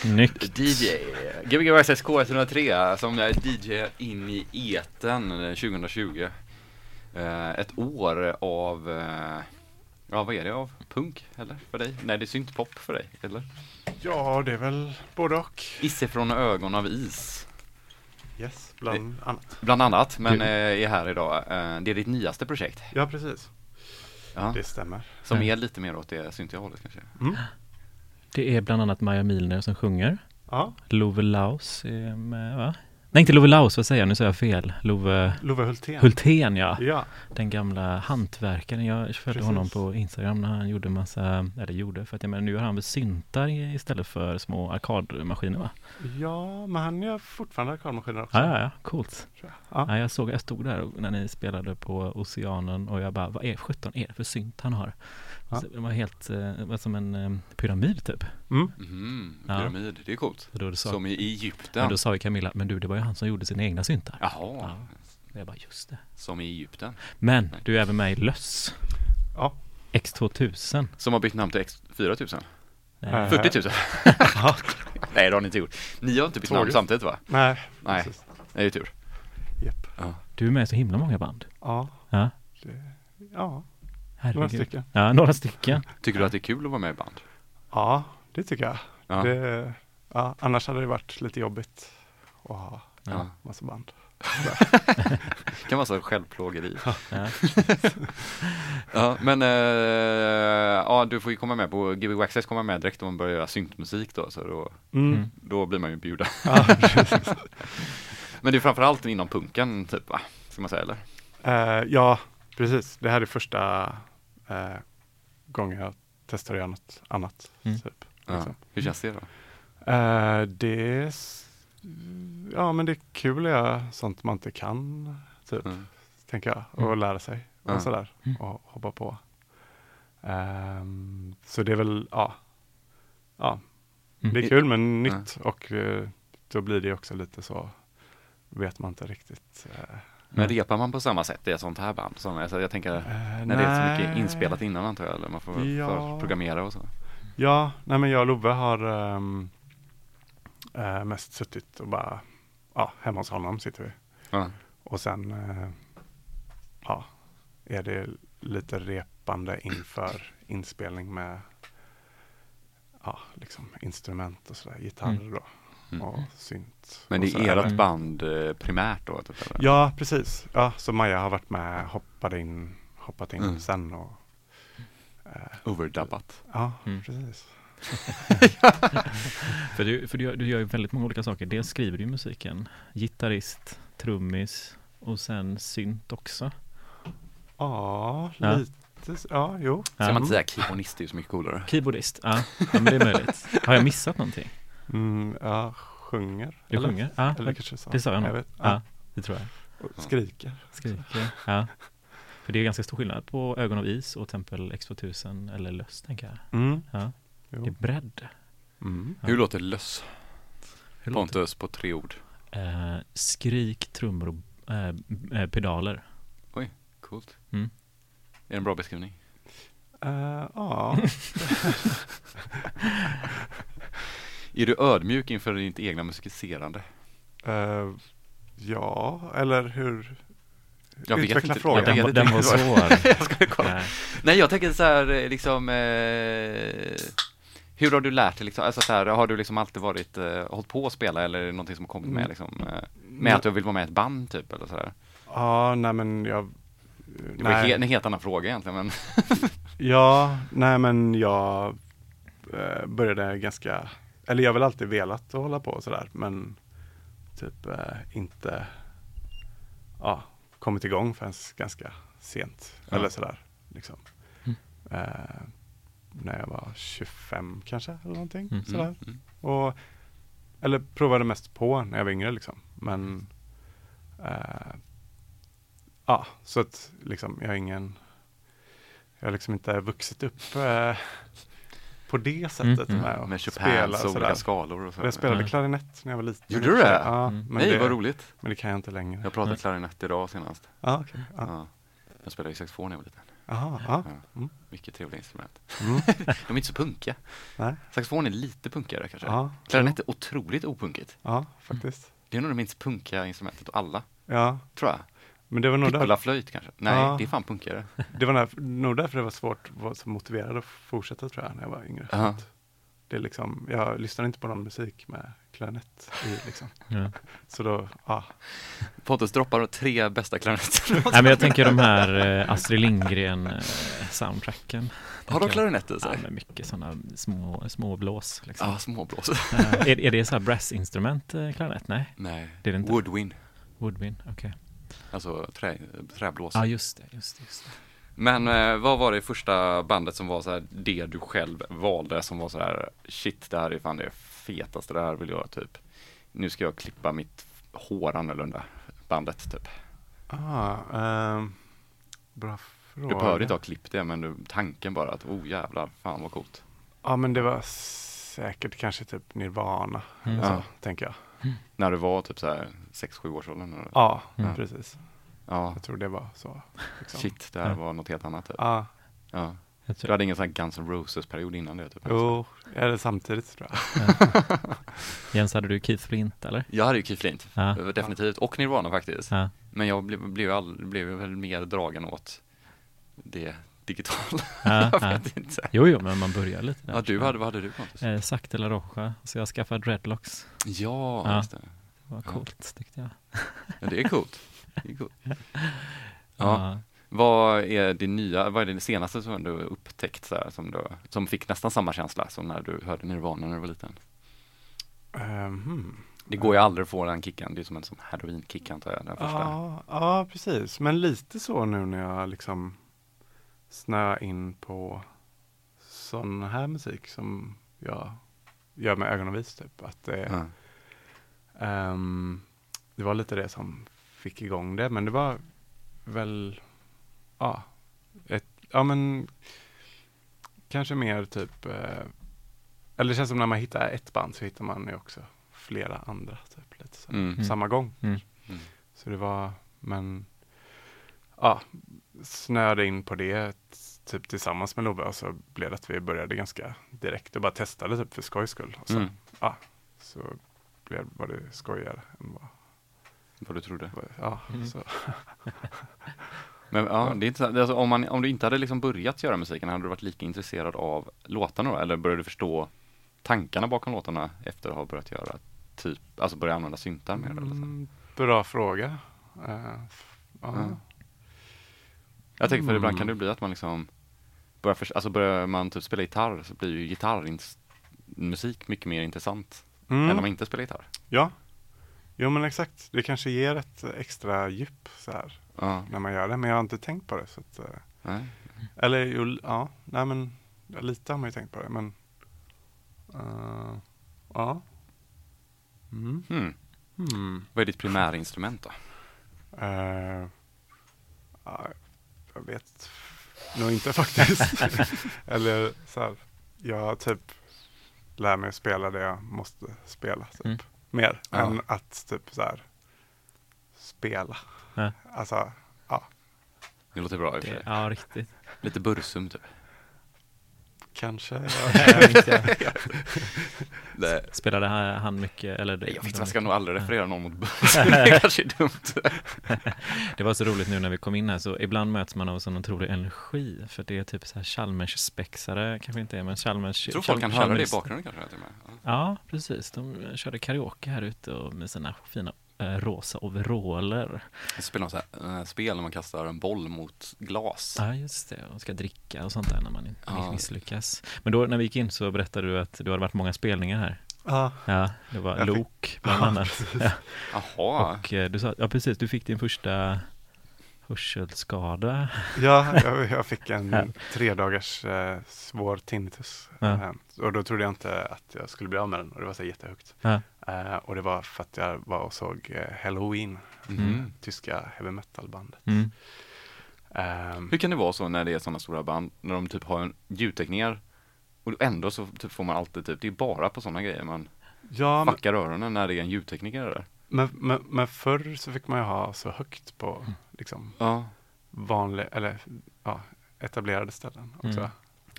Snyggt. DJ, Gbg Access K103 som är DJ in i eten 2020. Eh, ett år av, eh, ja vad är det av punk eller för dig? Nej det är syntpop för dig eller? Ja, det är väl både och. Isse från ögon av is. Yes, bland annat. Bland annat, men eh, är här idag. Eh, det är ditt nyaste projekt. Ja, precis. Ja, Det stämmer. som Mm. är lite mer åt det syntiga hållet kanske. Mm. Det är bland annat Maja Milner som sjunger. Ja, Love Laus är med, va? Nej, inte Love Laus, vad säger jag? Nu säger jag fel. Love Love Hultén. Hultén, ja. Ja, Den gamla hantverkaren. Jag följde honom på Instagram när han gjorde massa, eller gjorde, för att jag menar nu har han väl syntar istället för små arkadmaskiner va? ja, men han gör fortfarande arkadmaskiner också. Ja, ja, ja, coolt. Ja. Ja, jag såg, jag stod där när ni spelade på Oceanen och jag bara, vad är 17 är det för synt han har? Ja. Det var helt, eh, var som en eh, pyramid typ. Mm. Ja. pyramid, det är coolt. Då, sa, Som i men Egypten. då sa ju Camilla, men du det var ju han som gjorde sina egna syntar. Jaha, Ja. Jag bara, just det. som i Egypten. Men du är även med i Löss. Ja. X2000. Som har bytt namn till X4000. Nej. Äh. 40 000. Nej det har ni inte gjort. Ni har inte bytt namn Tåget. samtidigt va? Nej, Nej. precis. Det är ju tur. Japp. Du är med i så himla många band. Ja, Ja, det, ja, herregud. några stycken. Ja, några stycken. Tycker du att det är kul att vara med i band? Ja, det tycker jag. Ja. Det, ja, annars hade det varit lite jobbigt att ha Ja. massa band. Det kan vara så självplågeri. Ja. Ja, men eh, ja, du får ju komma med på Gbg Access kommer med direkt om man börjar göra syntmusik då, så då, Mm. Mm. då blir man ju bjuden. Ja. Men det är framförallt inom punken typ va? Ska man säga eller? Eh, ja, precis. Det här är första eh, gången jag testar att göra något annat. Mm. Typ, Ja. liksom. Hur känns det då? Eh, det är, ja, men det är kul att göra sånt man inte kan, typ, Mm. tänker jag, och Mm. lära sig och Ja. sådär Mm. och hoppa på. Ehm, så det är väl, ja, ja, Mm. det är kul men Ja. nytt och eh, då blir det också lite så, vet man inte riktigt. eh, Men repar man på samma sätt i ett sånt här band? Som, alltså, jag tänker eh, när det är så mycket nej. inspelat innan antar jag, eller man får Ja. förprogrammera och så. Ja, nej men jag och Love har ehm, eh, mest suttit och bara, ja, hemma hos honom sitter vi. Ja. Och sen, eh, ja, är det lite repande inför inspelning med, ja, liksom instrument och sådär, gitarr Mm. då Mm. och synt. Men det är ert band eh, primärt då? Typ, eller? Ja, precis. Ja, så Maja har varit med, hoppade in, hoppat in Mm. sen och, eh, Overdubbat. ja, Mm. precis. För, du, för du, gör, du gör ju väldigt många olika saker. Dels skriver du ju musiken, gitarrist, trummis och sen synt också. Ja, Ja. lite, s- ja, jo. Ska man Mm. inte säga keyboardist, det är ju så mycket coolare. Keyboardist, ja, ja men det är möjligt. Har jag missat någonting? Mm, ja, sjunger. Du eller? sjunger? Ja, Eller kanske så. det sa jag nog. vet. Ja, Ja. det tror jag. och Skriker. Skriker, ja. För det är ganska stor skillnad på Ögon av is och Tempel X2000 eller Löss, tänker jag. Mm. Ja, Jo. det är bredd. Mm. Ja. Hur låter löss? Hur låter Pontus på tre ord. Eh, skrik, trummor och eh, eh, pedaler. Coolt. Mm. Är det en bra beskrivning? Eh, ja, Är du ödmjuk inför ditt egna musicerande? Eh, ja, eller hur? Jag vet Utveckla inte. frågan. Jag vet den inte var svår. jag ska kolla. Nej. Nej, jag tänker så här, eh, liksom, eh, hur har du lärt dig liksom, alltså så här, har du liksom alltid varit, eh, hållit på att spela eller är det någonting som har kommit med Mm. liksom, eh, med att du vill vara med i ett band typ eller så här? Ja, nej men jag... Det var nej. en helt annan fråga egentligen, men Ja, nej men jag eh, började ganska, eller jag har väl alltid velat att hålla på och sådär, men typ eh, inte ja, kommit igång förrän ganska sent. Ja. Eller sådär. Liksom. Mm. Eh, när jag var 25 kanske, eller någonting. Mm. Sådär. Mm. Och, eller provade mest på när jag var yngre liksom. Men eh, ja, så att liksom jag har ingen jag har liksom inte vuxit upp eh, på det sättet Mm, mm. med att med spela och olika skalor och så. Jag spelade Ja. klarinett när jag var liten. Gjorde du det? Ja, Mm. men, Nej, det, vad roligt. men det kan jag inte längre. Jag pratade Mm. klarinett idag senast. Ja, okej. ja. Ja. Jag spelade ju saxofon när jag var liten. Aha, ja. Mm. Mycket trevliga instrument. Mm. De är inte så punkiga. Nej. Saxofon är lite punkigare kanske. Ja, Klarinett är otroligt opunkigt. ja, faktiskt. Det är nog det minst punkiga instrumentet av alla, Ja, tror jag. Men det var nog där, Piccola-flöjt kanske? Nej, Ja. det är fan punkigare. det var där, nog därför det var svårt, var så motiverad att fortsätta tror jag, när jag var yngre. Ja. att Det är liksom, jag lyssnar inte på någon musik med klarinett i liksom. Ja. Så då, ja. Pontus droppar de tre bästa klarinetterna. Nej, men jag tänker de här eh, Astrid Lindgren eh, soundtracken. Har de klarinetter i Ja, sig? med mycket sådana små, små blås. Liksom. Ja, småblås. Eh, är, är det så här brassinstrument, eh, klarinett? Nej, Nej, det är det inte. woodwind. Woodwind, okej. Alltså trä, träblås. Ja, just det, just det. Just det. Men eh, vad var det första bandet som var så här, det du själv valde som var så här, shit det här är fan det fetaste, det här vill jag typ, nu ska jag klippa mitt hår annorlunda, bandet typ. Ah, ehm, bra Du fråga. behöver inte ha klippt det, men du, tanken bara att, oh jävlar, fan vad coolt. Ja, men det var säkert kanske typ Nirvana, Mm. så, Ja. tänker jag. När du var typ så här 6-7 års åldern? eller? Ja, Mm. precis. Ja, Jag tror det var så. Liksom. shit, det här Ja. var något helt annat typ. Ja, Ja. Jag Du hade ingen sån här Guns N' Roses-period innan det? Typ, jo, eller samtidigt tror jag. Jens, hade du Keith Flint eller? Jag hade ju Keith Flint, Ja. definitivt, och Nirvana faktiskt. Ja. Men jag blev, blev, all, blev väl mer dragen åt det digitala. Ja, jag ja. vet inte. Jo, jo, men man börjar lite där. Ja, du hade, vad hade du Pontus? Eh, Sakta La Roja, så jag skaffade dreadlocks. Ja, Ja. just det. Det var Ja. coolt tyckte jag. Ja, det är coolt. Det är coolt. Ja. Vad är det nya, vad är det senaste som du upptäckt så här, som, du, som fick nästan samma känsla som när du hörde Nirvana när du var liten? Hmm. Det går ju aldrig att få den kicken, det är som en sån heroinkick antar jag, den första. Ja, ja, precis. Men lite så nu när jag liksom snöar in på sån här musik som jag gör med ögon och vis typ. Att det, Ja. ehm, det var lite det som fick igång det. Men det var väl, ja, ett, ja men kanske mer typ, eh, eller det känns som när man hittar ett band så hittar man ju också flera andra typ lite så. Mm. Mm. Samma gång. Mm. Mm. Så det var, men ja, snöade in på det typ tillsammans med Love och så blev det att vi började ganska direkt och bara testade typ för skojs skull. Och så, Mm. så blev, var det skojigare än vad, Vad du trodde. vad ja, Mm. så. Men ja, det är inte, alltså, om, man, om du inte hade liksom börjat göra musiken, hade du varit lika intresserad av låtarna då? Eller började du förstå tankarna bakom låtarna efter att ha börjat göra typ, alltså börja använda syntar mer? Eller så? Mm, bra fråga. F- ja. Ja. Jag tänker för ibland kan det Mm. bli att man liksom börjar, för, alltså börjar man typ spela gitarr så blir ju gitarrmusik mycket mer intressant Mm. än om man inte spelar gitarr. Ja, jo men exakt. Det kanske ger ett extra djup så här Ja, när man gör det. Men jag har inte tänkt på det. Så att, eh, nej. Eller jo, ja, nej men lite har man ju tänkt på det, men eh, ja. Mm. Hmm. Hmm. Vad är ditt primärinstrument då? Ja, jag vet nog inte faktiskt. Eller så här, jag typ lär mig spela det jag måste spela. Typ. Mm. Mer Ja. än att typ så här spela. Ja. Alltså, Det låter bra i och för sig. ja, riktigt. Lite bursum typ. Kanske. Det, Spelade han mycket? Eller det, jag vet man ska nog aldrig referera någon mot. Det kanske är dumt. Det var så roligt nu när vi kom in här, så ibland möts man av sån otrolig energi, för det är typ så här Chalmers-spexare, kanske inte är, men Chalmers... Jag tror folk kan höra det i bakgrunden kanske. Till och med. Ja. Ja, precis. De körde karaoke här ute och med sina fina rosa overaller. Spelar något så här, eh, spel när man kastar en boll mot glas. Ja, just det. Och ska dricka och sånt där när man Ja. misslyckas. Men då när vi gick in så berättade du att du hade varit många spelningar här. Ja, Ja, det var Jag fick- Lok bland annat. Ja. Jaha. Och eh, du sa, ja precis, du fick din första hörselskada. Ja, jag, jag fick en Ja. tre dagars eh, svår tinnitus. Ja. Eh, och då trodde jag inte att jag skulle bli av med den och det var så jättehögt. Ja. Eh, och det var för att jag var och såg eh, Halloween, Mhm. tyska heavy metal-bandet. Mm. Ehm, Hur kan det vara så när det är sådana stora band, när de typ har en ljudtekniker och ändå så typ får man alltid typ, det är bara på sådana grejer man ja, men, fuckar öronen när det är en ljudtekniker där. men, men, men förr så fick man ju ha så högt på liksom Ja. vanlig, eller ja, etablerade ställen också. Mm.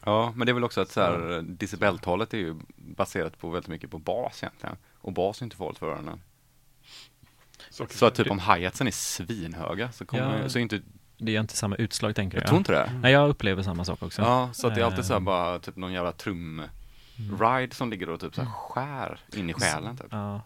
Ja, men det är väl också att så här, decibeltalet är ju baserat på väldigt mycket på bas egentligen. Och bas är inte farligt för öronen. Så att typ om hi-hatsen är svinhöga så kommer Ja. så är inte, Det är inte samma utslag tänker jag jag. tror inte det. Nej, jag upplever samma sak också. Ja, så att det är alltid så här Ehm. bara typ någon jävla trum Mm. ride som ligger och typ så här skär in i själen typ. Ja,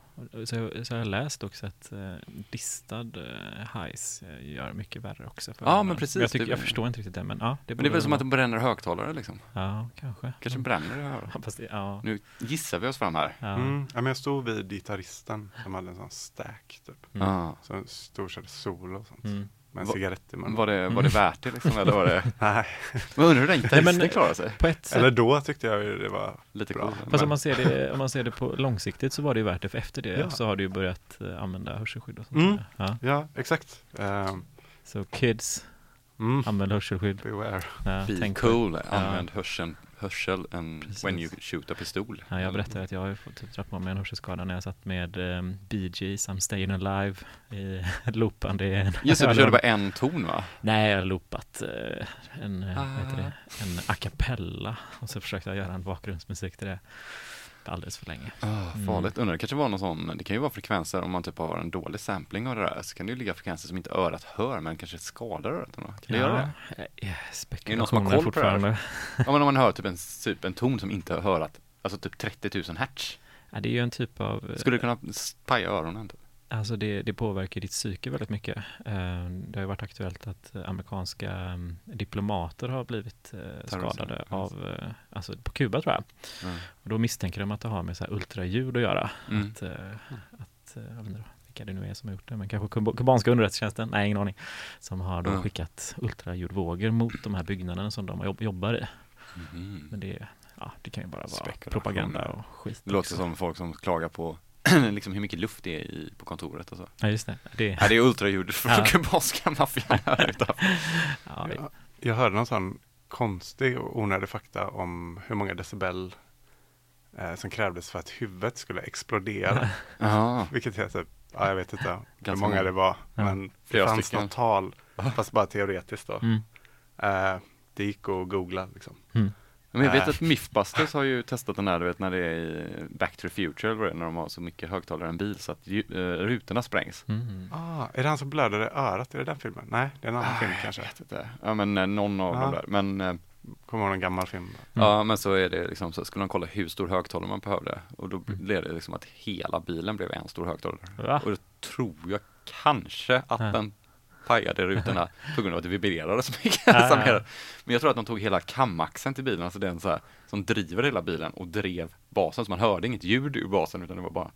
så, så har jag läst också att eh, distad eh, highs eh, gör mycket värre också. För Ja, men precis, Jag, tycker, det- jag förstår inte riktigt det, men ja. Det Men det är väl som att det bränner högtalare liksom. Ja, kanske. Kanske Mm. bränner öronen. Ja, fast det, ja. Nu gissar vi oss fram här. Ja. Mm. Ja, men jag stod vid gitarristen som hade en sån stack typ. Mm. Ja. Så en stor solo och sånt. Mm. Med en Va- cigarett i munnen. Var det, var det värt det liksom, eller var det? Nej, Men undrar hur den gitarristen klarar sig? På ett sätt. eller då tyckte jag det var Lite Bra. cool. Fast men- om man, ser det, om man ser det på långsiktigt så var det ju värt det, för efter det Ja. så har du ju börjat eh, använda hörselskydd och sånt. Mm. Ja. Ja, exakt. Ehm, Så kids, mm. använd hörselskydd. Beware. Ja, Be tänk på- cool, använd hörseln, hörsel and Precis. when you shoot a pistol. Ja, jag berättade att jag har ju fått typ dra på mig en hörselskada när jag satt med um, Bee Gees, I'm staying alive i loopande i en Just det, du körde bara en ton va? Nej, jag har loopat eh, en, eh, Ah. det, en a cappella och så försökte jag göra en bakgrundsmusik till det alldeles för länge. Oh, Mm. farligt. Undrar, det kanske var någon sån, det kan ju vara frekvenser om man typ har en dålig sampling av det där, så kan det ju ligga frekvenser som inte örat hör, men kanske skadar örat. Kan det göra det? det? Är det någon som har Spekulationer koll på det fortfarande. Ja, men om man hör typ en, typ en ton som inte har hörat, alltså typ 30 000 hertz, Ja, det är ju en typ av... eh, skulle det kunna paja öronen? Typ? Alltså det, det påverkar ditt psyke väldigt mycket. Eh, Det har varit aktuellt att amerikanska mm, diplomater har blivit eh, skadade av, eh, alltså på Kuba tror jag. Mm. Och då misstänker de att det har med så här ultraljud att göra. Mm. Att, att, jag vet inte vilka det nu är som har gjort det, men kanske kuba- kubanska underrättelsetjänsten, nej ingen aning, som har då Mm. skickat ultraljudvågor mot de här byggnaderna som de jobb, jobbar i. Mhm. Men det, ja, det kan ju bara vara propaganda och skit. Det låter också. som folk som klagar på liksom hur mycket luft det är i, på kontoret och så. Ja, just det. det Nej, det är ultraljud från Ja. kubanska maffian ja, Ja, jag hörde någon sån konstig och onödig fakta om hur många decibel eh, som krävdes för att huvudet skulle explodera. Ja, Vilket är typ, ja, jag vet inte hur Ganska många många. det var. Ja. Men det fanns något tal, fast bara teoretiskt då. mm, Eh, det gick att googla liksom. mm. Men jag vet Äh. att Mythbusters har ju testat den här, du vet när det är i Back to the Future, eller när de har så mycket högtalare i en bil så att ju, eh, rutorna sprängs. Mm. Ah, är det han som blöder i örat? Är det den filmen? Nej, det är en annan film kanske. Jag vet inte. Ja men eh, någon av Ja. dem där. Men, eh, Kommer ihåg en gammal film. ja men så är det liksom, så skulle de kolla hur stor högtalare man behövde. Och då Mm. blev det liksom att hela bilen blev en stor högtalare. Va? Och då tror jag kanske att den pajade rutorna på grund av att det vibrerade så mycket. Men jag tror att de tog hela kamaxeln till bilen, alltså den så här, som driver hela bilen och drev basen. Så man hörde inget ljud ur basen utan det var bara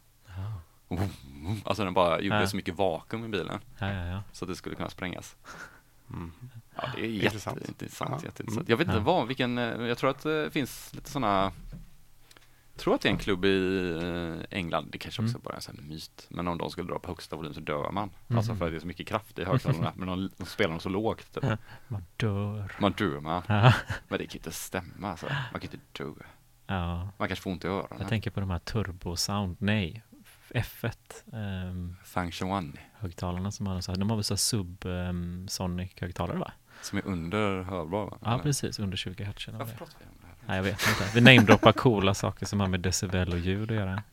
Alltså den bara gjorde så mycket vakuum i bilen så att det skulle kunna sprängas. Mm. Ja, det är Intressant. jätteintressant. Jätteintressant. Jag vet inte vad, vilken, eh, jag tror att det finns lite sådana tror att det är en klubb i eh, England, det kanske också Mm. bara är en myt, men om de skulle dra på högsta volym så dör man. Mhm. Alltså för att det är så mycket kraft i högtalarna, men de, de spelar dem så lågt. Typ. Man dör. Man dör man, Ja. men det kan inte stämma alltså. Man kan inte dö. ja. Man kanske får ont i öronen. Jag tänker på de här turbo-sound, nej, F1 um, Function One, högtalarna som har så här, de har väl så här sub-sonic högtalare va? som är under hörbar va? Ja Eller? precis, under 20 hertz Varför pratar vi om? Nej jag vet inte, vi namedroppar coola saker som har med decibel och ljud att göra.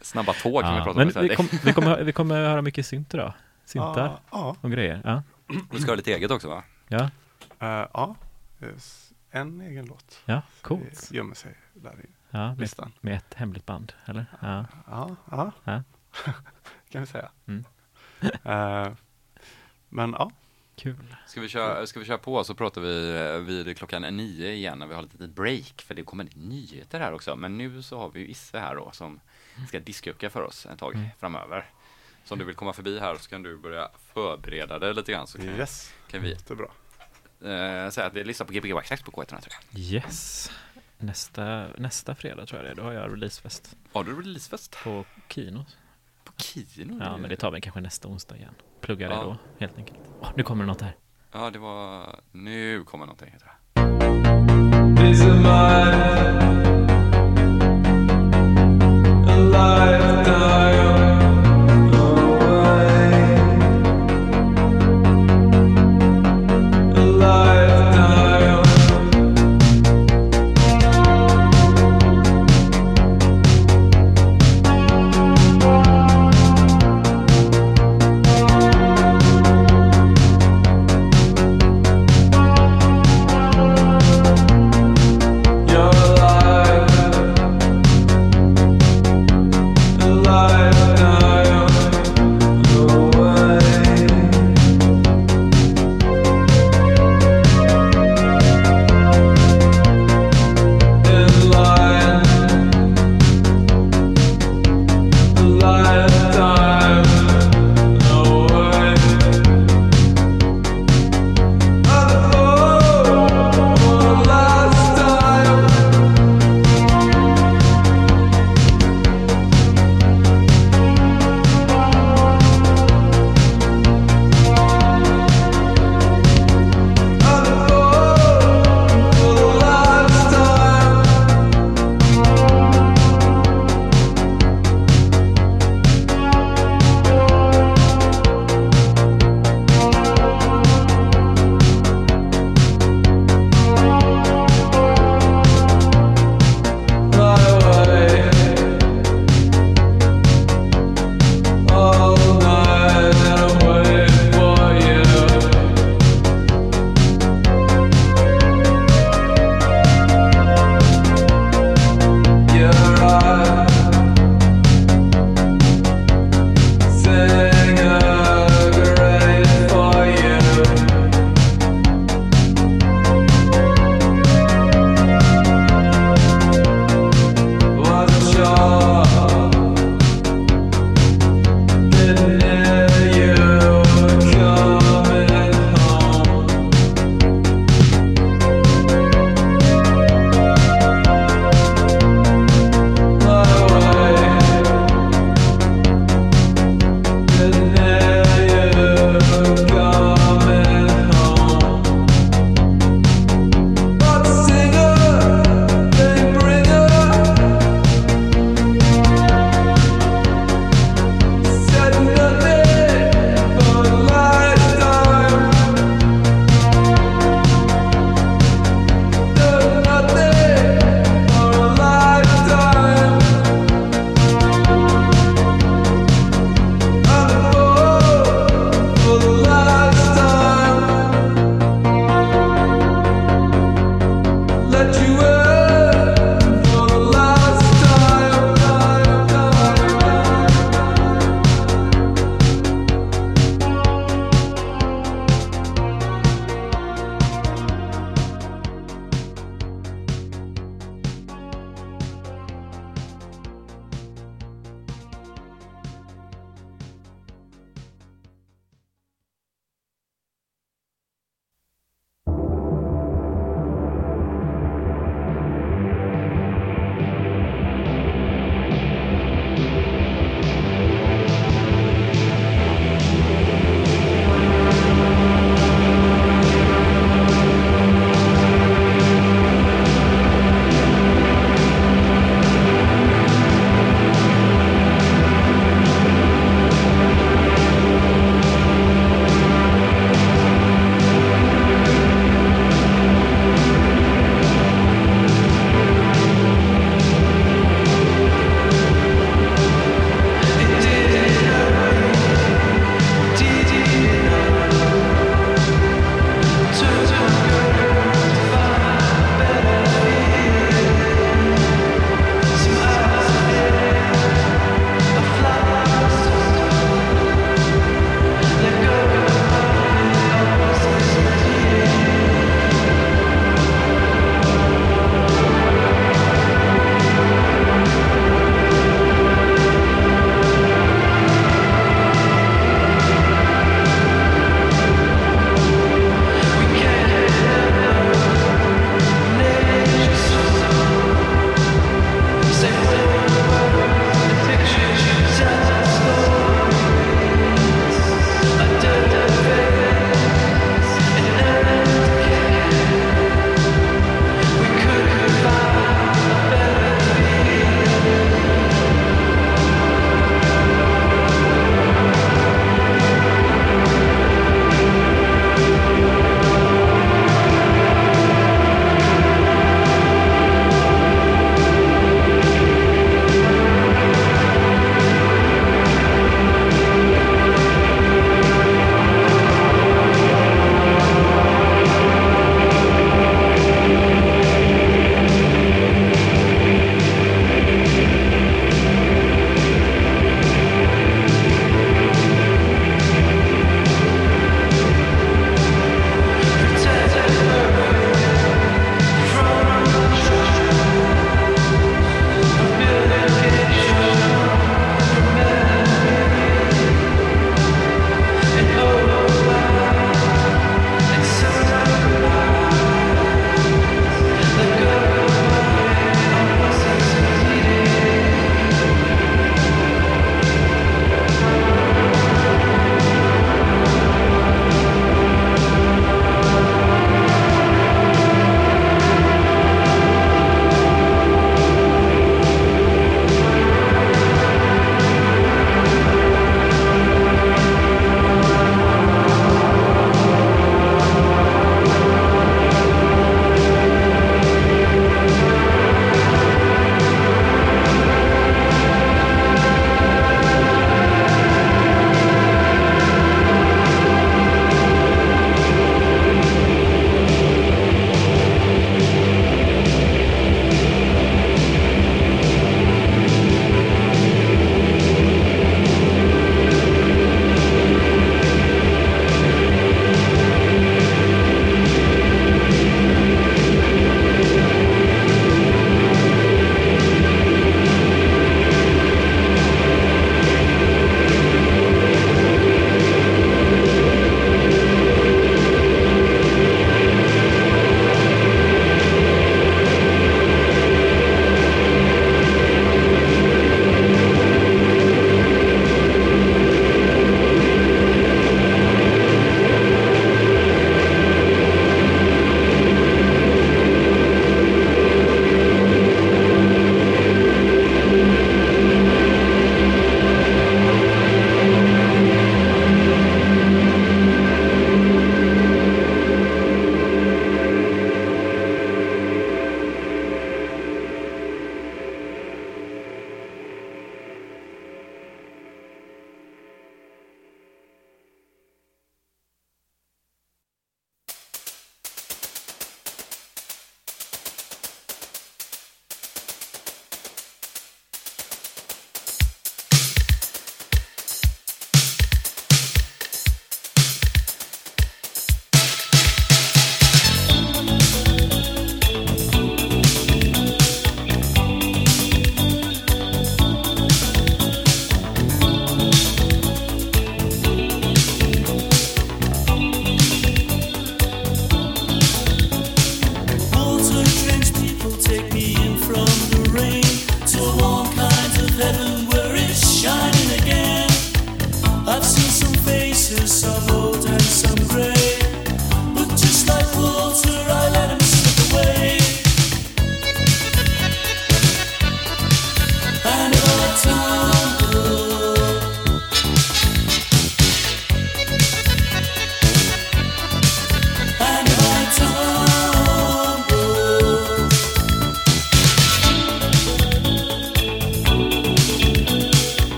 Snabba tåg kan vi prata om men istället. vi, kom, vi, kommer, vi kommer höra mycket synt idag. Syntar Ja, ja. och grejer. Ja, Vi ska ha lite eget också va? ja, ja. Yes. En egen låt. ja coolt. Det gömmer sig där i Ja, med, listan. med ett hemligt band, eller? Ja, Ja, ja. Ja. kan vi säga. Mm. Eh, men ja, kul. Ska vi, köra, ska vi köra på så pratar vi eh, vid klockan nio igen när vi har lite break för det kommer lite nyheter här också. Men nu så har vi ju Isse här då som ska diskucka för oss ett tag Mm. framöver. Så om du vill komma förbi här så kan du börja förbereda dig lite grann så kan, yes. kan vi Det är bra. eh, säga att vi lyssnar på Gbg Waxtrax på K103 tror jag. Yes. Nästa, nästa fredag tror jag det är, då har jag releasefest Har du releasefest? på Kino. På Kino? Ja, men det tar vi kanske nästa onsdag igen. Plugga det Ja. då, helt enkelt. Åh, nu kommer det något här. Ja, det var... Nu kommer någonting heter det. Is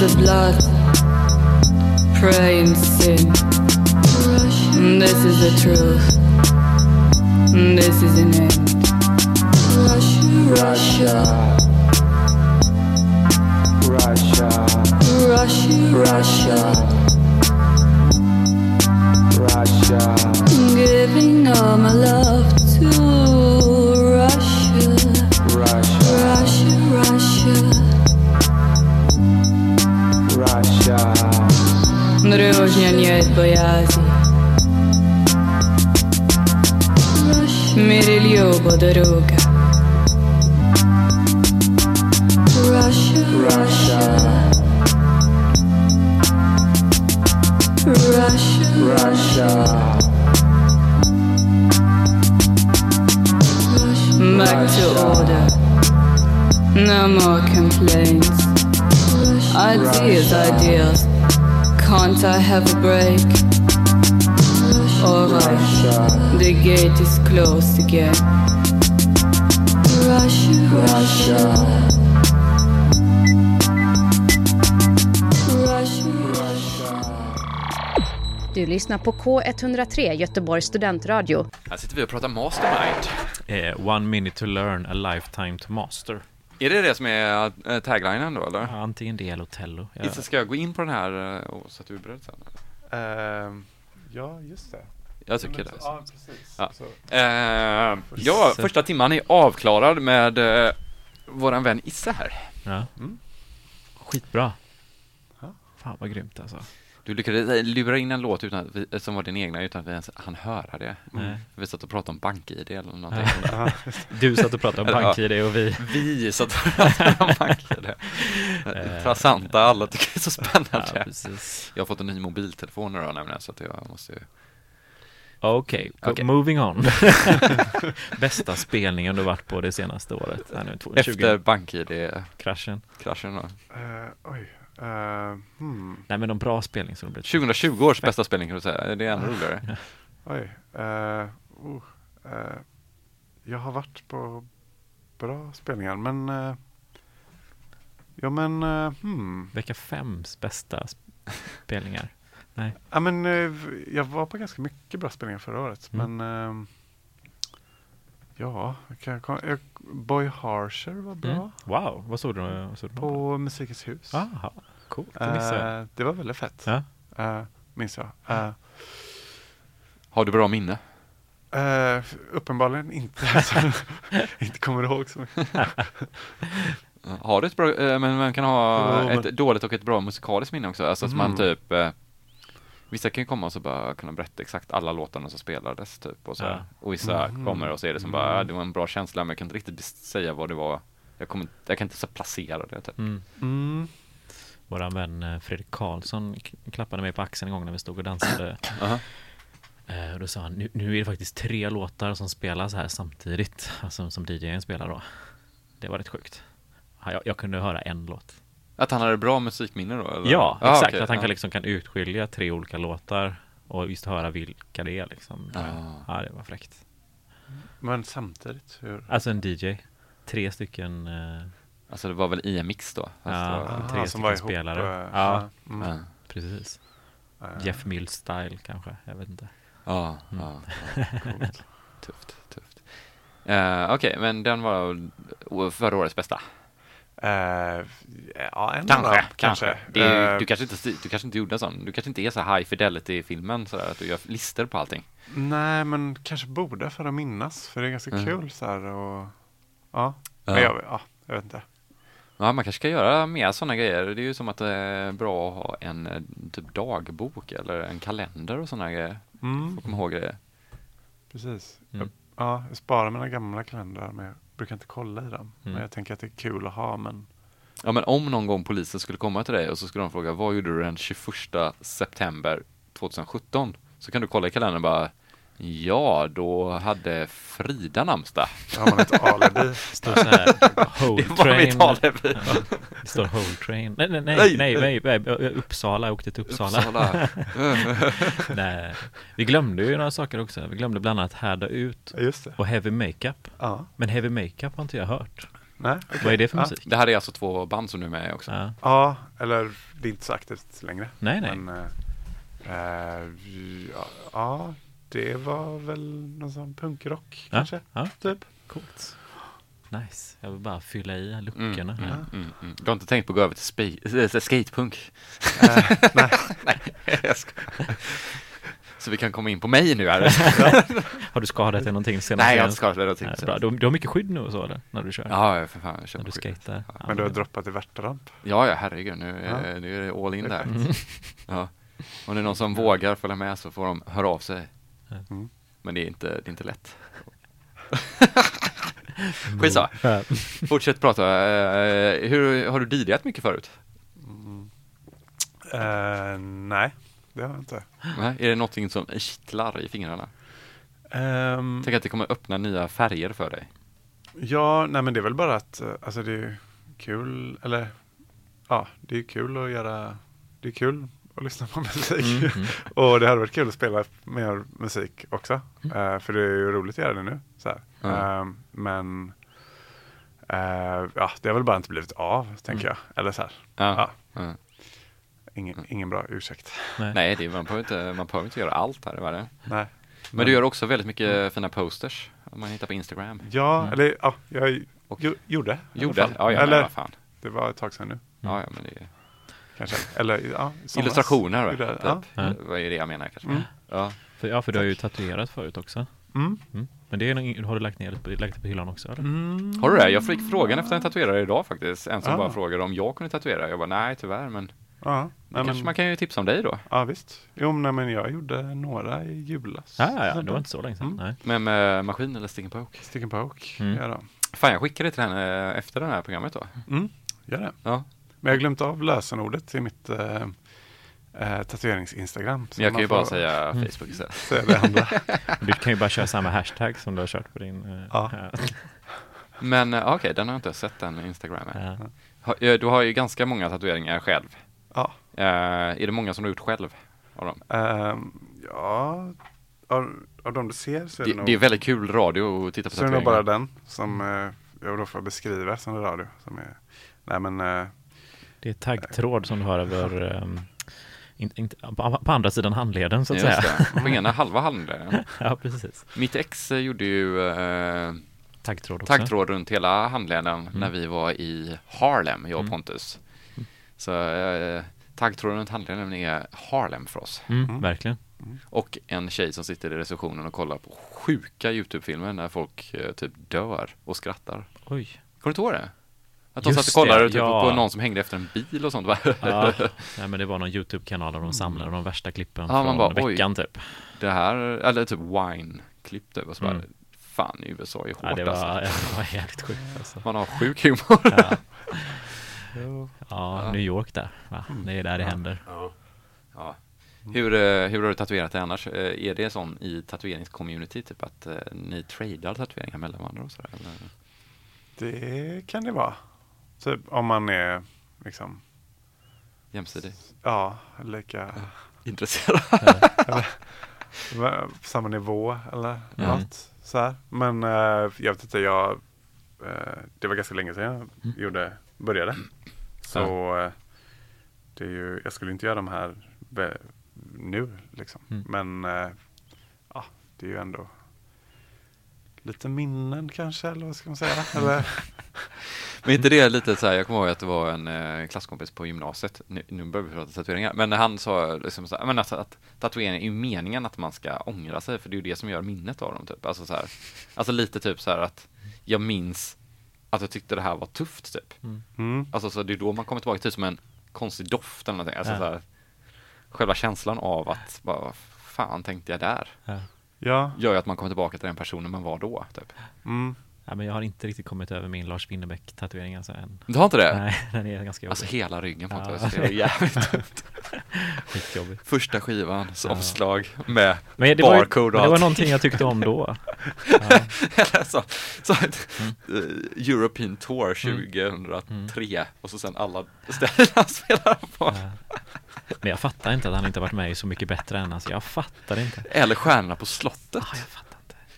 the blood, på K103 Göteborgs studentradio. Här sitter vi och pratar Mastermind. Eh, one minute to learn, a lifetime to master. Är det det som är äh, taglinen då eller? Ja, antingen det eller Otello. Jag, Issa, ska jag gå in på den här eh, och så att du är beredd sen? Ehm, ja, just det. Jag tycker det. Ja, precis. Ja. Eh, ja, första timman är avklarad med eh, våran vän Isse här. ja. Mm. Skitbra. Ja. Fan vad grymt alltså. Du lyckades eh, lura in en låt utan vi, som var din egna utan att vi ens hann höra det. Nej. Vi satt och pratade om bank-id eller någonting. Ja. Du satt och pratade om Ja. bank-id och vi Vi satt och pratade om bank-id. Eh. Intressanta, alla tycker det är så Ja, spännande. precis. Jag har fått en ny mobiltelefon nu då nämligen så att jag måste ju... Okej, go- Okej. moving on. Bästa spelningen du varit på det senaste året? Här nu, 2020 Efter bank-id-kraschen kraschen. då. eh, oj. Uh, hmm. Nej men de bra spelning som det blev. 2020 års bästa spelning kan du säga, det är ännu roligare. Oj. oh, eh, jag har varit på bra spelningar, men... ja, men... hmm. Vecka fems bästa spelningar. Ja, men jag var på ganska mycket bra spelningar förra året, Mm. men... ja, kan jag, jag, Boy Harsher var bra. Mm. Wow, vad såg du? Vad såg du På Musikens hus. Aha, coolt. Det. Eh, det var väldigt fett. Ja. Eh, minns jag. Eh, Har du bra minne? eh, uppenbarligen inte. inte kommer ihåg så mycket. Har du ett bra, eh, men man kan ha Jo, men- ett dåligt och ett bra musikaliskt minne också, alltså som man Mm. typ eh, Vissa kan ju komma och så bara kunna berätta exakt alla låtarna som spelades typ och så Ja. Och vissa Mhm. kommer och så är det som bara, "Ah, det var en bra känsla men jag kan inte riktigt säga vad det var Jag, kommer, jag kan inte så placera det typ Mm. Mm. Våran vän eh, Fredrik Karlsson klappade mig på axeln en gång när vi stod och dansade. Aha. Eh, Och då sa han, nu, nu är det faktiskt tre låtar som spelas här samtidigt, alltså som DJn spelar då. Det var rätt sjukt. Ja, Jag, jag kunde höra en låt. Att han hade bra musikminne då? Eller? Ja, Ah, exakt. okej, att han kan liksom kan utskilja tre olika låtar och just höra vilka det är liksom. Ah. Ja, det var fräckt. Men samtidigt, hur? Alltså en DJ, tre stycken, eh, Alltså det var väl i en mix då? Fast Ja. var, tre var stycken ihop, spelare. eh, Ja. mm, ja. precis. eh, Jeff Mills style kanske, jag vet inte. Ja, Mm. ja, ja. Tufft, tufft. Eh, Okej, men den var förra årets bästa. Eh, ja, en Kanske, dem, kanske. Är, Eh, du, kanske inte, du kanske inte gjorde en sån. Du kanske inte är så high fidelity-filmen sådär att du gör listor på allting. Nej, men kanske borde för att minnas. För det är ganska Mm. kul så här och ja. Ja. Men jag, ja, jag vet inte. Ja, man kanske ska göra mer sådana grejer. Det är ju som att det är bra att ha en eh, typ dagbok eller en kalender och sådana grejer. Mm, Får komma ihåg grejer. precis. Mm. Ja, jag sparar mina gamla kalendrar jag brukar inte kolla i dem. Mm. Men jag tänker att det är kul att ha men Ja, men om någon gång polisen skulle komma till dig och så skulle de fråga vad gjorde du den 21 september 2017? Så kan du kolla i kalendern bara Ja, då hade Frida namnsdag. har man ett alibi. står så här, Whole Det var mitt train. alibi. Det står Whole train. Nej, nej, nej, Nej, nej, nej. nej, Uppsala, jag åkte till Uppsala. Uppsala. nej. Vi glömde ju några saker också. Vi glömde bland annat Härda ut Ja, Just det. och Heavy Makeup. Ja. Men Heavy Makeup har inte jag hört. Nej, okej. Vad är det för ja. musik? Det här är alltså två band som du är med också. Ja. Ja, eller det är inte så aktivt längre. Nej, nej. Men, ja, ja, det var väl någon sån punkrock Ja, kanske. ja. Typ. Coolt. Nice. Jag vill bara fylla i Mm, luckorna mm, här. mm, mm. Du har inte tänkt på att gå över till spe- äh, skatepunk? Eh, nej. Nej, jag skojar. Så vi kan komma in på mig nu här. Har du skadat dig någonting senast? Nej, jag har inte skadat mig någonting. Nej, bra. Du, du har mycket skydd nu och så eller? När du kör? Ja, för fan. Jag kör när du? Ja, Men du har droppat i Värtaramp. Ja, ja, herregud. Nu, Ja. är, nu är det all in där. Mm. Ja. Om det är någon som vågar följa med så får de höra av sig. Mm. Men det är inte, det är inte lätt. Skitsamma. Ja. Fortsätt prata. Eh, hur, har du DJat mycket förut? Mm. Eh, nej, det har jag inte. Nej, Är det någonting som kittlar i fingrarna? Ehm, Tänk att det kommer öppna nya färger för dig. ja, nej men det är väl bara att alltså det är kul, eller ja, det är kul att göra, det är kul att lyssna på musik. Mm, mm. Och det hade varit kul att spela mer musik också. Eh, för det är ju roligt att göra det nu. Så här. Ja. Eh, men eh, ja, det har väl bara inte blivit av, tänker jag. Eller så här, Ja. Ja. Ja. ingen, ingen bra ursäkt. Nej. Nej, det man, behöver inte, man behöver inte göra allt här i världen. Nej. Men du gör också väldigt mycket fina posters. Om man hittar på Instagram. Ja, Mm. eller ja, jag Och- jo, gjorde. Gjorde? Ja, ja, eller, vad fan. det var ett tag sedan nu, Ja, ja, men det kanske. Eller ja, illustrationer. Gjorde- Typ. Ja. Ja. Vad är det jag menar kanske? Mm. Ja. För, ja, för du har ju tatuerat förut också. Mm. Mm. Men det är, har du lagt ner lite- lagt det på hyllan också eller? Mm. Har du det? Jag fick frågan efter en tatuerare idag faktiskt. En som Ah. bara frågade om jag kunde tatuera. Jag bara nej tyvärr men Ja, det nej, kanske men, man kan ju tipsa om dig då. ja visst. Jo, nej, men jag gjorde några i julas. Ja, ja, ja, det var inte så länge sedan. Mm. Nej. Men med maskin eller stick and poke. Stick and poke. Mm. Ja, då. Fan jag skickar det till henne efter det här programmet då. Mm, gör det. Ja. Men jag har glömt av lösenordet till mitt eh, eh, tatuerings-instagram. så Men jag kan ju bara får säga Mm. Facebook istället. säga det andra. Du kan ju bara köra samma hashtag som du har kört på din... eh, Ja. Men eh, okej, den har jag inte sett den Instagramen. ja. Ha- Du har ju ganska många tatueringar själv. ja. Eh, är det många som du har gjort själv? Av dem? Ehm, ja, av, av de du ser så är det, Det, nog, det är väldigt kul radio att titta på så är det nog bara tatueringar. den som eh, jag då får beskriva som radio. Som är, nej men, Det är taggtråd som du har över... Um, in, inte- på, på andra sidan handleden så att Just säga. det, på ena halva handleden. ja, precis. Mitt ex gjorde ju eh, Taggtråd också. taggtråd runt hela handleden när vi var i Harlem, jag och Mm. Pontus. Så eh, taggtråden runt handleden är Harlem för oss. Mm, Mm. Verkligen. Och en tjej som sitter i receptionen och kollar på sjuka YouTube-filmer när folk eh, typ dör och skrattar. Oj. Kommer du inte ihåg det? Att de Just satt och kollade det, typ ja. på någon som hängde efter en bil och sånt. va? Ja, nej, men det var någon YouTube-kanal där de samlade de värsta klippen Ja, från bara, oj. veckan typ. Det här, eller typ wine-klipp typ. Och så bara, Mm. fan i USA är hårt Ja, det var, alltså. det var jävligt sjukt alltså. Man har sjuk humor. Ja. ja, New York där. Va? Mm. Det är där det händer. Ja. Hur, eh, hur har du tatuerat dig annars? Eh, Är det sån i tatueringscommunity, typ att eh, ni tradar tatueringar mellan varandra och sådär? Eller? det kan det vara. Typ om man är liksom, Jämsidig? ja, lika, Intresserad? va- på samma nivå eller Mm. något. Så här. Men eh, jag vet inte, jag, eh, det var ganska länge sedan jag Mm. gjorde, började. Så eh, det är ju, jag skulle inte göra de här nu liksom. Mm. Men eh, ja, det är ju ändå lite minnen kanske, eller vad ska man säga? Eller, Men inte det lite så här, jag kommer ihåg att det var en eh, klasskompis på gymnasiet, nu, nu börjar vi prata tatueringar, men han sa liksom så här, men alltså att tatueringen är ju meningen att man ska ångra sig, för det är ju det som gör minnet av dem typ. Alltså så här, alltså lite typ så här att jag minns att jag tyckte det här var tufft typ. Mm. Alltså så det är då man kommer tillbaka till som en konstig doft eller någonting. Alltså Ja. så här, själva känslan av att bara, vad fan tänkte jag där? Ja, Gör ju att man kommer tillbaka till den personen man var då. Typ. mm. Ja, men jag har inte riktigt kommit över min Lars Winnerbäck-tatuering alltså än. Du har inte det? Nej, den är ganska Alltså jobbig. hela ryggen på Ja. det var jävligt. Skitjobbig. Första skivan, så Ja. omslag med Men det var, barcode och men det var allt. någonting jag tyckte om då. Ja. så, så, Mm. eh, European Tour 2003 och så sen alla ställen han spelar på. Ja. Men jag fattar inte att han inte varit med i Så mycket bättre än alltså. Jag fattar inte. Eller Stjärnorna på slottet. Ah,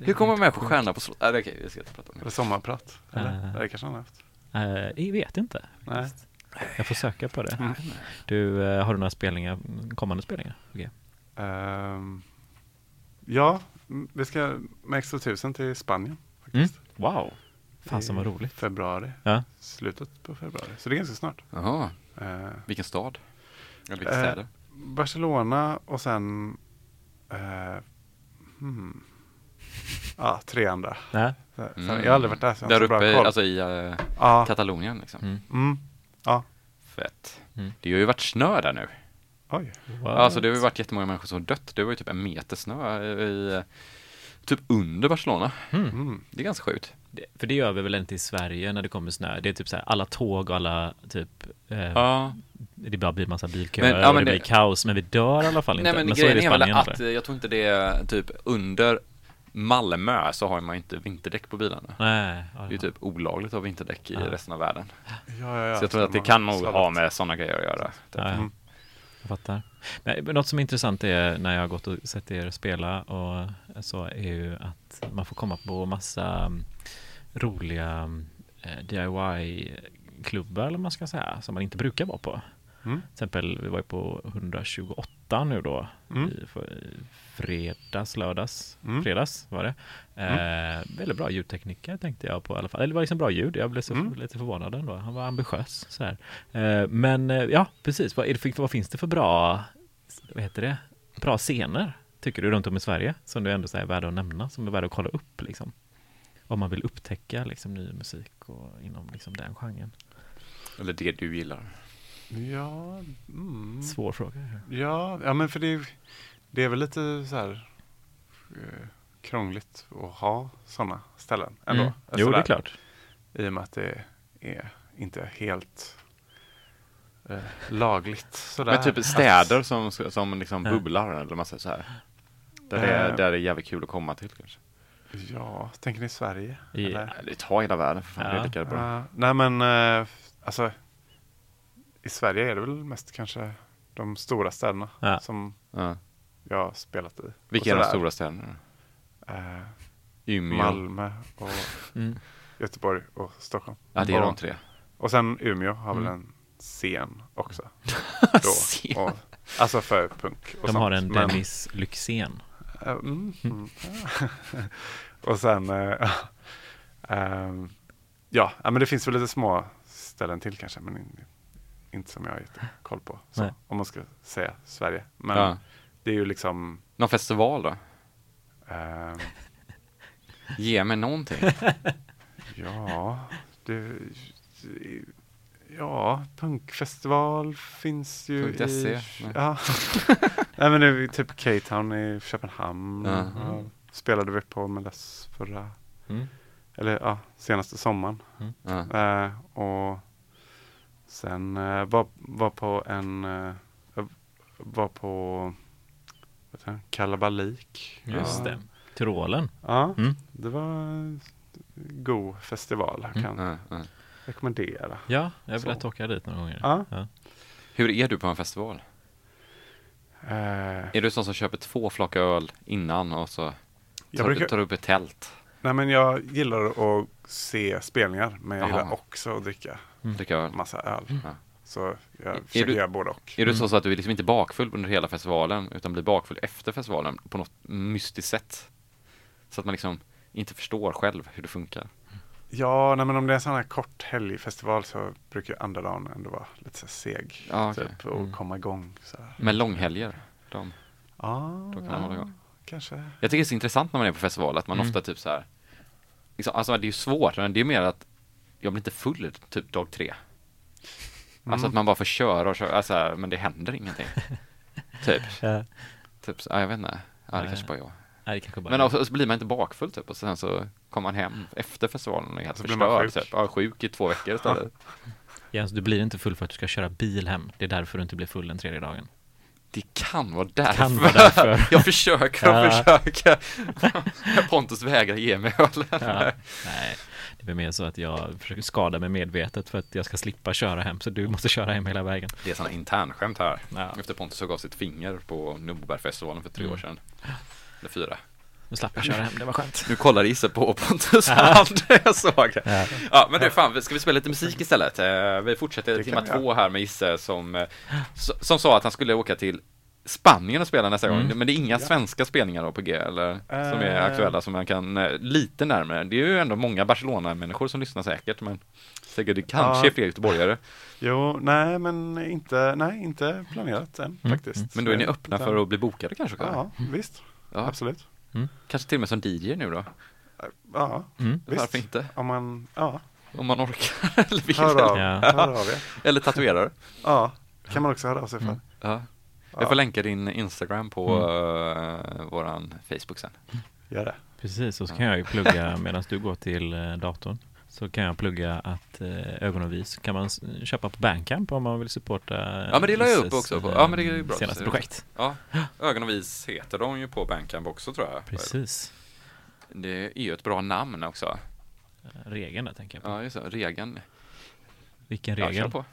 Hur kommer man med på sjukt. Stjärnorna på slottet? Nej, det okej, vi ska inte prata om det sommarprat? Eller? Ja, det kanske han har haft. Eh, jag vet inte. Nej. Jag får söka på det. Mm. Du, eh, har du några spelningar, kommande spelningar? Okej. Ehm, ja, vi ska med Extra 1000 till Spanien. Mm. Faktiskt. Wow. Fasen vad roligt. Februari. Ja. Slutet på februari. Så det är ganska snart. Jaha, vilken stad? Eller vilka städer? Barcelona och sen hmm. Ja, tre andra. Nej. Så- Mm. Jag har aldrig varit där så jag Där bra uppe, koll. alltså i uh, ja, Katalonien liksom. Mm. mm, ja, Fett. Mm. Det har ju varit snö där nu. oj. What? Alltså det har ju varit jättemånga människor som har dött. Det var ju typ en meter snö i, typ under Barcelona. Mm. Mm. Det är ganska sjukt. Det, för det gör vi väl inte i Sverige när det kommer snö. Det är typ så här, alla tåg och alla typ eh, Ja. Det bara blir massa bilköer Men, ja, och men det, det- blir kaos Men vi dör i alla fall inte Nej men, så är det grejen är väl att jag tror inte det är typ under Malmö så har man inte vinterdäck på bilarna. Nej, ja, Det är ju typ olagligt att ha vinterdäck i Ja. resten av världen. Ja, ja, ja. så jag tror att det kan nog ha med sådana grejer att göra. Typ. Ja, ja. Mm. Jag fattar. Men något som är intressant är när jag har gått och sett er spela och så är ju att man får komma på massa mm, roliga eh, DIY-klubbar eller man ska säga som man inte brukar vara på. Mm. Till exempel, vi var ju på 128 nu då Mm. i, för, i fredags, lördags, Mm. fredags var det. Eh, väldigt bra ljudtekniker tänkte jag på i alla fall. Eller det var liksom bra ljud, jag blev så Mm. lite förvånad ändå. Han var ambitiös så här. Eh, men eh, ja, precis. Vad, är det för, vad finns det för bra, vad heter det, bra scener tycker du runt om i Sverige som du ändå så här, är värda att nämna, som är värda att kolla upp liksom? Om man vill upptäcka liksom ny musik och inom liksom den genren. Eller det du gillar. Ja, mm. Svår fråga. ja, ja, men för det, det är väl lite så här eh, krångligt att ha sådana ställen ändå. Mm. Jo, det är Sådär. klart. I och med att det är inte helt eh, lagligt sådär. Men typ städer som, som liksom Ja. bubblar eller man säger så här. Där det, är, Eh. där det är jävligt kul att komma till kanske. Ja, tänker ni Sverige? I- eller? Det tar hela världen för fan, det Ja. är lika bra. Ja, nej men eh, alltså i Sverige är det väl mest kanske de stora städerna Ja. som Ja. Jag har spelat i. Vilka är de stora städerna? Eh, Umeå? Malmö och Mm. Göteborg och Stockholm. Ja, det är och, de tre. Och sen Umeå har väl Mm. en scen också. Scen. Då, och, alltså för punk. Och De sånt. har en Men- Dennis Lyxzén. Eh, mm, mm, och sen, eh, ehm, ja, men det finns väl lite små ställen till kanske, men in, inte som jag har koll på. Så, om man ska säga Sverige. Men Ja. Det är ju liksom, Någon festival då? ehm, Ge mig någonting. ja, det, ja, punkfestival finns ju Punkt i, nej. ja. Nej men det är typ K-Town i Köpenhamn. Ja. Ja, spelade vi på med dess förra Mm. eller ja, senaste sommaren. Ja. Eh, och sen eh, var, var på en, eh, var på heter kalabalik. Just ja. det. Tyrolen. Ja, Mm. det var en god festival. Jag kan Ja, ja. rekommendera. Ja, jag velat åka dit några gånger. Ja. Hur är du på en festival? Eh, Är du sån som köper två flak öl innan och så jag, tar, brukar, tar upp ett tält? nej, men jag gillar att se spelningar, men jag Jaha. gillar också att dricka Dricka öl? massa öl. Ja. Så jag Är försöker du- göra både och. Är du så, så att du är liksom inte bakfull under hela festivalen utan blir bakfull efter festivalen på något mystiskt sätt? Så att man liksom inte förstår själv hur det funkar. Ja, nej, men om det är en sån här kort helgfestival så brukar andra dagen ändå vara lite så seg. Ja, okej. typ, och Mm. komma igång. Så här. Men långhelger, de, Ja, Då kan man hålla igång. kanske. Jag tycker det är så intressant när man är på festival att man Mm. ofta typ så här. Liksom, alltså det är ju svårt, men det är mer att jag blir inte full typ dag tre. Alltså Mm. att man bara får köra och köra, alltså, men det händer ingenting. typ, Ja. typ, så, ja, jag vet inte. Ja, det Nej. kanske bara jag. Nej, det kanske bara Men också, så blir man inte bakfull typ och sen så kommer man hem efter festivalen och är helt Så förstörd. sjuk. Typ. Ja, sjuk i två veckor istället. Jens, du blir inte full för att du ska köra bil hem. Det är därför du inte blir full den tredje dagen. Det kan vara därför. Kan vara därför. jag försöker och försöker. Pontus vägrar ge mig öl. Ja. Nej, det är mer så att jag försöker skada mig medvetet för att jag ska slippa köra hem. Så du måste köra hem hela vägen. Det är sådana internskämt här. Ja. Efter Pontus såg av sitt finger på Nobelfestivalen för tre Mm. år sedan. Eller fyra. Nu slapp jag köra hem, det var skönt. Nu kollar Isse på Pontus hand. jag såg det. Ja. Ja, men du fan, ska vi spela lite musik istället? Eh, Vi fortsätter timma två här med Isse som, eh, som sa att han skulle åka till Spanien och spela nästa Mm. gång. Men det är inga svenska spelningar då på G eller som är Eh. aktuella som man kan lite närmare. Det är ju ändå många Barcelona-människor som lyssnar säkert, men säkert det kanske Ja. är fler göteborgare. Jo, nej men inte, nej, inte planerat än Mm, faktiskt. Men då är ni öppna för att bli bokade kanske? Ja, visst. Ja. Absolut. Kanske till och med som DJ nu då? Ja, Mm. visst. Varför inte? Om man, ja, Om man orkar eller vill. hör av, Ja. hör av er. Eller tatuerare. Ja, kan man också höra av sig för. Mm. Ja. Jag får länka din Instagram på Mm. eh, våran Facebook sen. Gör det. Precis, och så kan jag ju plugga medan du går till eh, datorn. Så kan jag plugga att eh, ögon och vis kan man köpa på Bandcamp om man vill supporta Ja, men det la jag upp också på- eh, ja, men det är ju bra. senaste projekt. Ja, Ögon och vis heter de ju på Bandcamp också tror jag. Precis. Det är ju ett bra namn också. Eh, Regeln där tänker jag på. Ja, just det. Regeln. Vilken Ja, regel? på.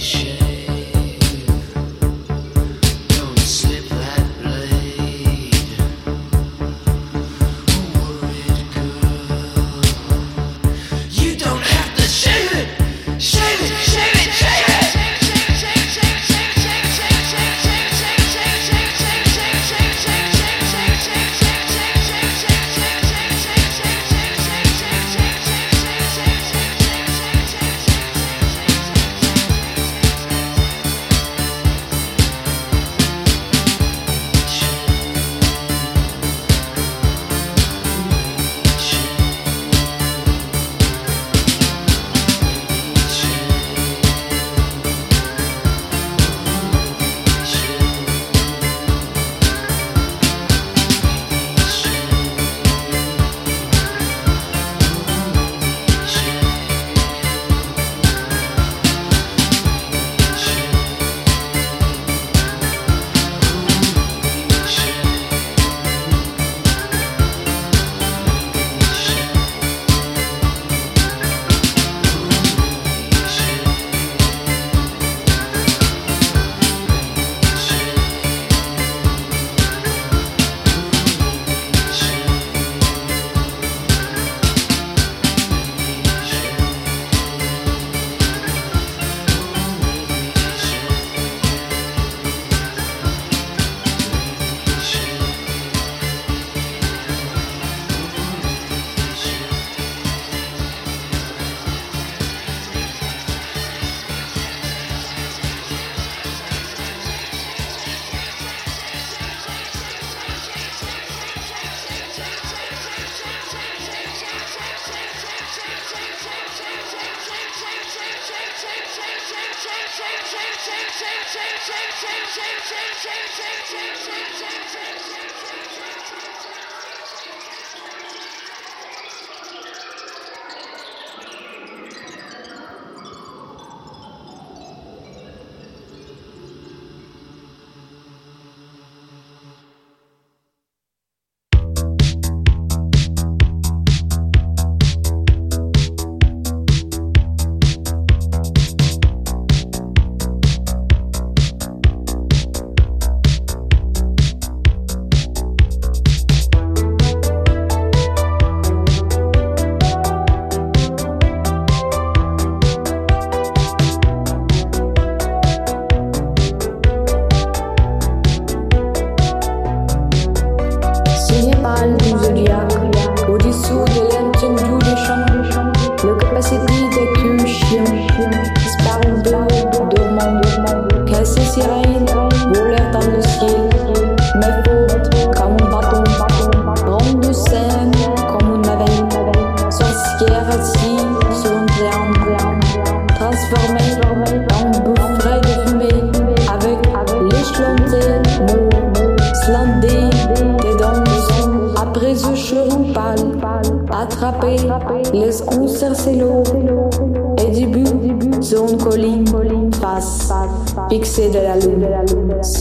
nation.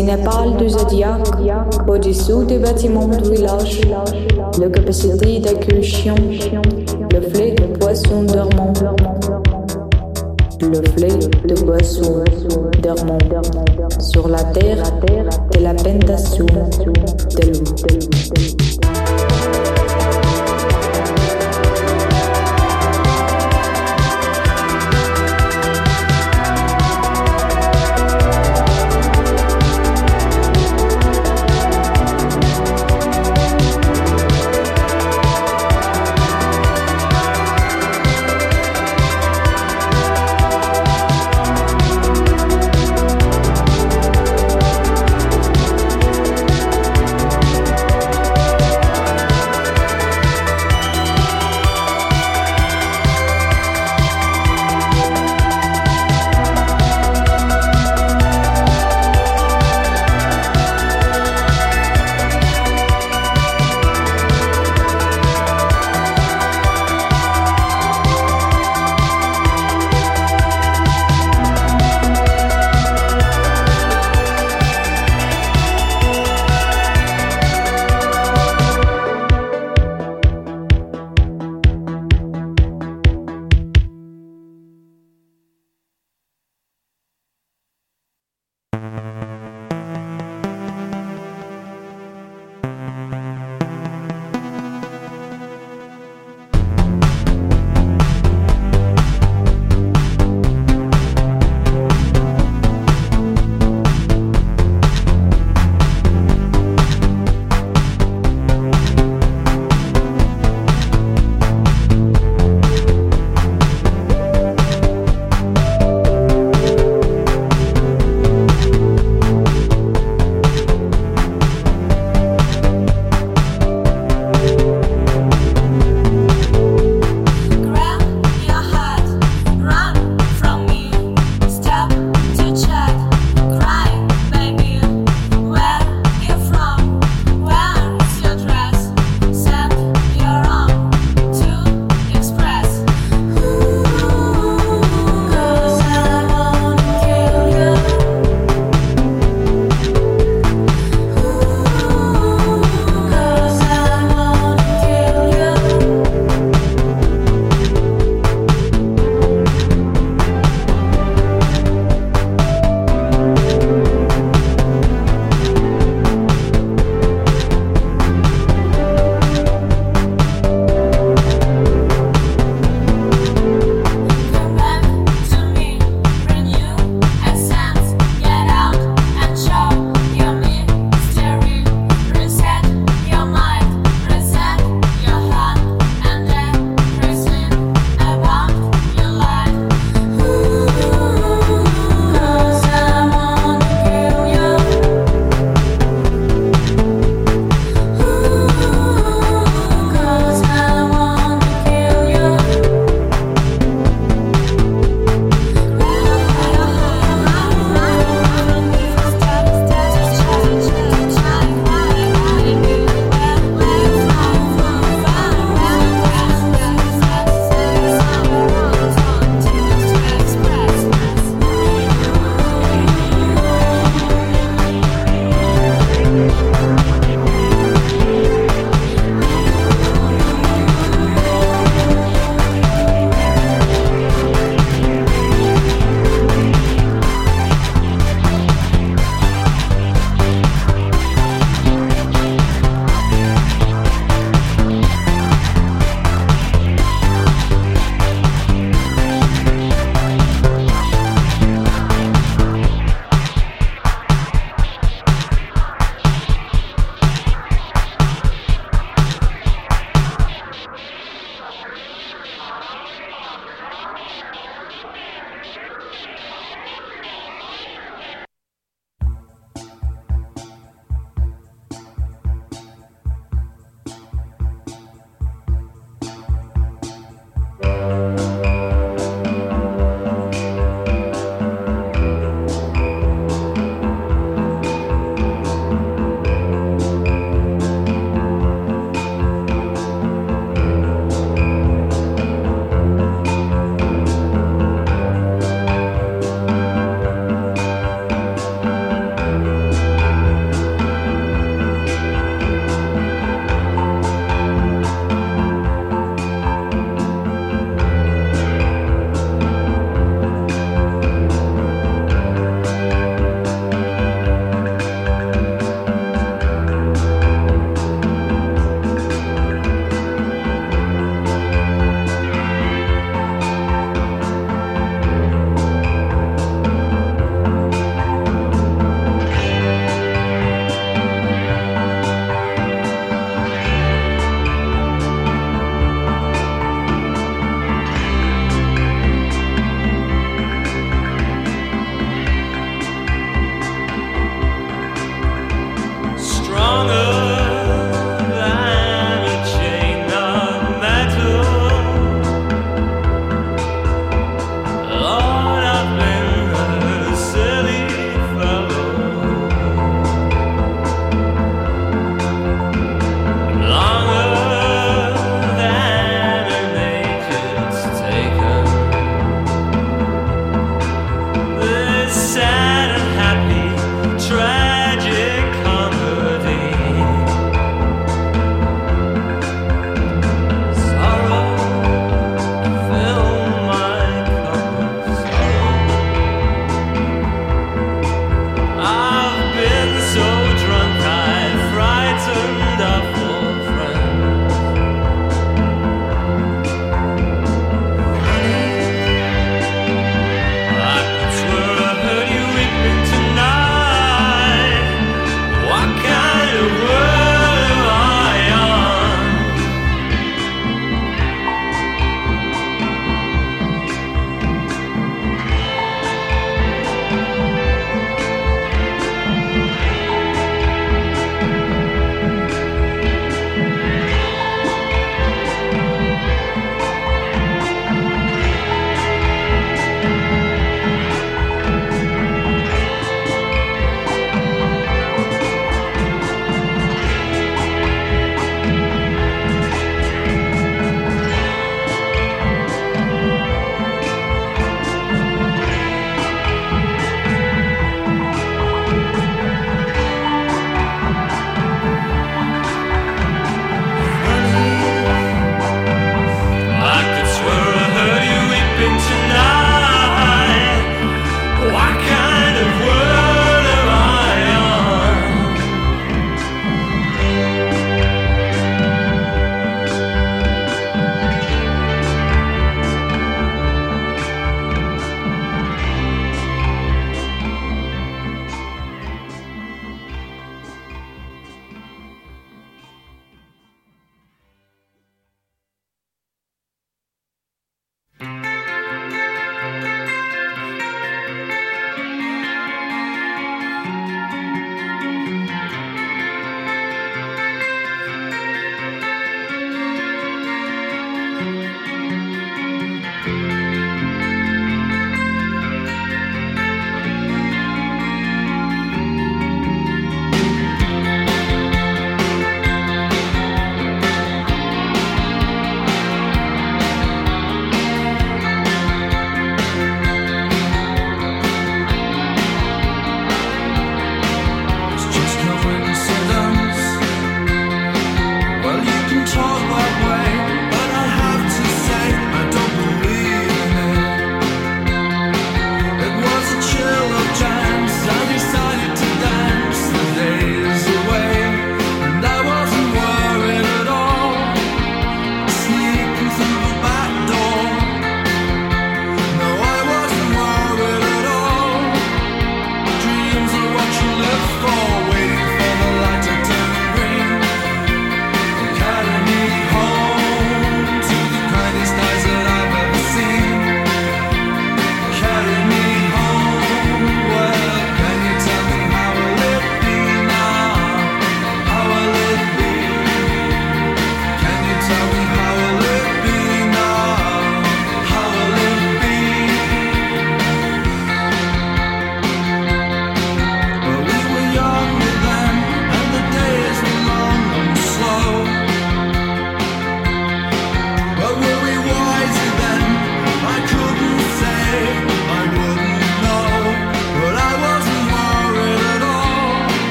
Cinépal du Zodiac, au-dessous des bâtiments du village, la capacité d'accueil le flé de poisson dormant, le flé de poisson dormant, sur la terre de la pentation de.